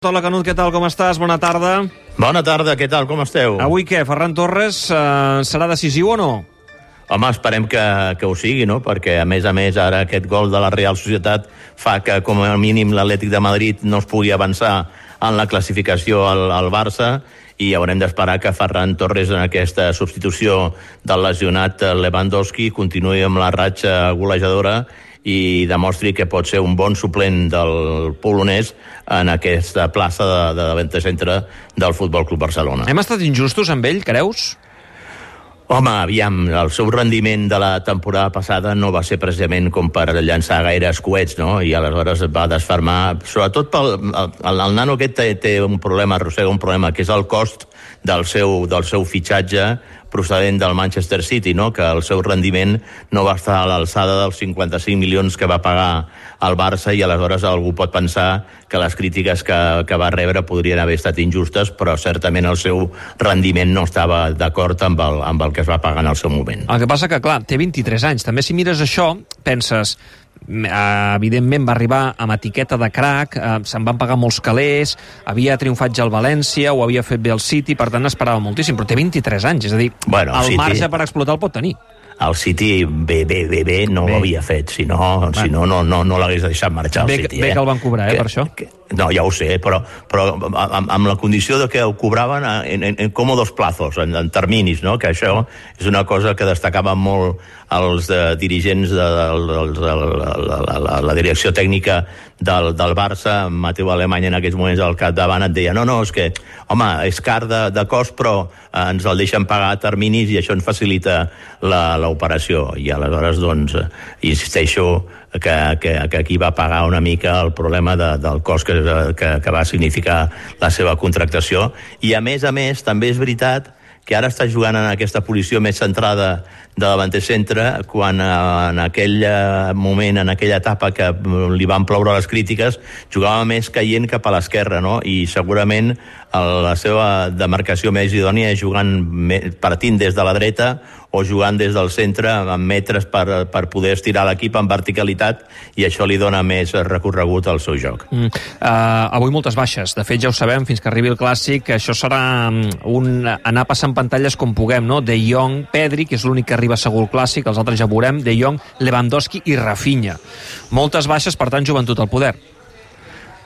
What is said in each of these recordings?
Hola, Canut, què tal, com estàs? Bona tarda. Bona tarda, què tal, com esteu? Avui què, Ferran Torres eh, serà decisiu o no? Home, esperem que, que ho sigui, no? Perquè, a més a més, ara aquest gol de la Real Societat fa que, com a mínim, l'Atlètic de Madrid no es pugui avançar en la classificació al, al Barça i haurem d'esperar que Ferran Torres en aquesta substitució del lesionat Lewandowski continuï amb la ratxa golejadora i demostri que pot ser un bon suplent del polonès en aquesta plaça de, de davant centre del Futbol Club Barcelona. Hem estat injustos amb ell, creus? Home, aviam, el seu rendiment de la temporada passada no va ser precisament com per llançar gaires coets, no? I aleshores va desfermar, sobretot pel... El, el, nano aquest té, té un problema, arrossega un problema, que és el cost del seu, del seu fitxatge procedent del Manchester City, no? que el seu rendiment no va estar a l'alçada dels 55 milions que va pagar el Barça i aleshores algú pot pensar que les crítiques que, que va rebre podrien haver estat injustes, però certament el seu rendiment no estava d'acord amb, el, amb el que es va pagar en el seu moment. El que passa que, clar, té 23 anys. També si mires això, penses, evidentment va arribar amb etiqueta de crack, eh, se'n van pagar molts calés, havia triomfat ja el València, ho havia fet bé el City, per tant esperava moltíssim, però té 23 anys, és a dir, Bueno, el City- marge per explotar el pot tenir. El City bé, bé, bé, bé no Bé. ho havia fet, si no, si no, no, no, no l'hagués deixat marxar Bé el que- City. bé eh? que el van cobrar, eh, per això. Que, no, ja ho sé, però, però amb, amb la condició de que ho cobraven en, en, en còmodos plazos, en, en terminis, no? que això és una cosa que destacaven molt els eh, dirigents de, de, de, de, la, la, la, la direcció tècnica del, del Barça, Mateu Alemany en aquests moments al capdavant et deia no, no, és que, home, és car de, de cost, però eh, ens el deixen pagar a terminis i això ens facilita la- l'operació. I aleshores, doncs, insisteixo que, que, que aquí va pagar una mica el problema de, del cost que, que, que va significar la seva contractació. I, a més a més, també és veritat que ara està jugant en aquesta posició més centrada de davanter centre, quan eh, en aquell eh, moment, en aquella etapa que mm, li van ploure les crítiques, jugava més caient cap a l'esquerra, no? I segurament el, la seva demarcació més idònia és jugant partint des de la dreta o jugant des del centre amb metres per, per poder estirar l'equip en verticalitat i això li dona més recorregut al seu joc. Mm. Uh, avui moltes baixes. De fet, ja ho sabem, fins que arribi el Clàssic, això serà mm, un anar passant pantalles com puguem, no? De Jong, Pedri, que és l'únic que arriba segur al Clàssic, els altres ja veurem, De Jong, Lewandowski i Rafinha. Moltes baixes, per tant, joventut al poder.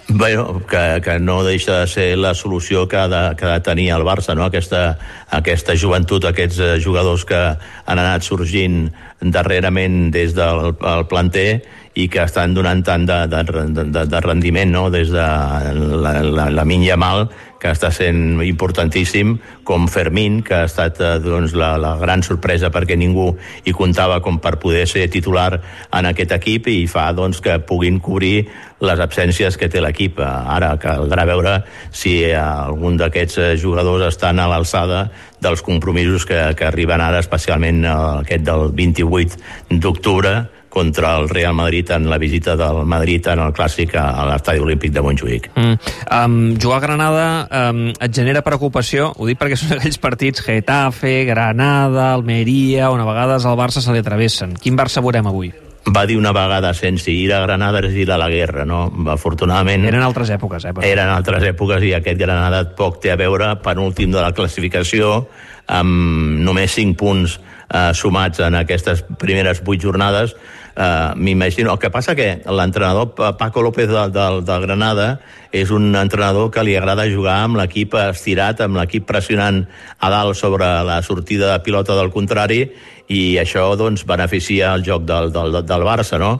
Bueno, que, que no deixa de ser la solució que ha de, que ha de tenir el Barça, no? aquesta, aquesta joventut, aquests eh, jugadors que han anat sorgint darrerament des del el planter i que estan donant tant de, de, de, de rendiment, no? des de la, la, la Minya Mal, que està sent importantíssim, com Fermín, que ha estat eh, doncs, la, la gran sorpresa perquè ningú hi comptava com per poder ser titular en aquest equip i fa doncs, que puguin cobrir les absències que té l'equip. Eh, Ara caldrà veure si eh, algun d'aquests jugadors estan a l'alçada dels compromisos que, que arriben ara, especialment aquest del 28 d'octubre, contra el Real Madrid en la visita del Madrid en el clàssic a, l'Estadi Olímpic de Montjuïc. Mm. Um, jugar a Granada um, et genera preocupació, ho dic perquè són aquells partits Getafe, Granada, Almeria, on a vegades al Barça se li atravessen. Quin Barça veurem avui? va dir una vegada sense ir a Granada és ir a la guerra, no? Afortunadament Eren altres èpoques, eh? Però... eren altres èpoques i aquest Granada poc té a veure penúltim de la classificació amb només 5 punts eh, sumats en aquestes primeres 8 jornades eh, m'imagino, el que passa que l'entrenador Pa- Paco López de, de, de Granada és un entrenador que li agrada jugar amb l'equip estirat, amb l'equip pressionant a dalt sobre la sortida de pilota del contrari i això doncs beneficia el joc del, del, del Barça, no?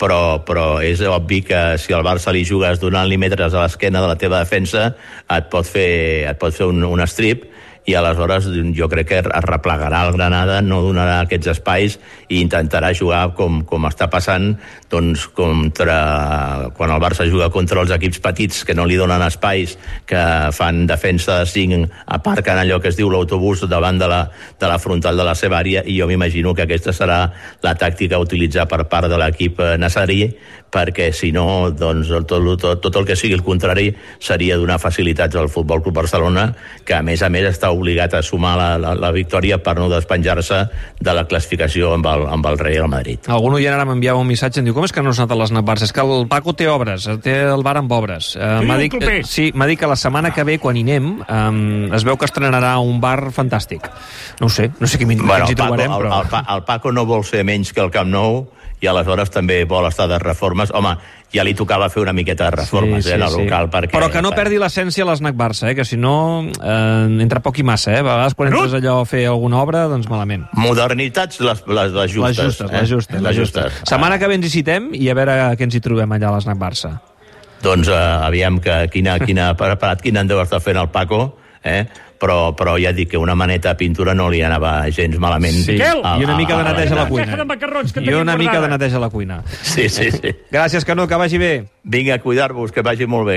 Però, però és obvi que si al Barça li jugues donant-li metres a l'esquena de la teva defensa et pot fer, et pot fer un, un strip i aleshores jo crec que es replegarà el Granada, no donarà aquests espais i intentarà jugar com, com està passant doncs contra, quan el Barça juga contra els equips petits que no li donen espais, que fan defensa de 5, aparquen allò que es diu l'autobús davant de la, de la frontal de la seva àrea i jo m'imagino que aquesta serà la tàctica a utilitzar per part de l'equip eh, nazarí perquè si no, doncs, tot, tot, tot el que sigui el contrari seria donar facilitats al Futbol Club Barcelona, que a més a més està obligat a sumar la, la, la victòria per no despenjar-se de la classificació amb el, amb el Real Madrid. Algun oient ara m'enviava un missatge, em diu, com és que no has anat a l'Snac Barça? És que el Paco té obres, té el bar amb obres. Uh, m'ha dit, eh, sí, m'ha dit que la setmana que ve, quan hi anem, um, es veu que estrenarà un bar fantàstic. No ho sé, no sé quin bueno, ens hi trobarem, Paco, però... El, el, el Paco no vol ser menys que el Camp Nou i aleshores també vol estar de reformes. Home, ja li tocava fer una miqueta de reformes Sí, eh, en el sí, sí. local. Perquè, Però que no perdi l'essència a l'Snac Barça, eh? que si no eh, entra poc i massa. Eh? A vegades quan entres allò a fer alguna obra, doncs malament. Modernitats, les, les, les justes. les justes, eh? les justes, les justes. Setmana que ve ens hi citem i a veure què ens hi trobem allà a l'Snac Barça. Doncs eh, aviam que, quina, quina preparat, quina en deu estar fent el Paco, eh? Però, però ja dic que una maneta de pintura no li anava gens malament. Sí, a- i una mica de neteja a la a- cuina. caja de macarrons que I una mica de neteja a la cuina. Sí, sí, sí. Gràcies, Canó, que vagi bé. Vinga, a cuidar-vos, que vagi molt bé.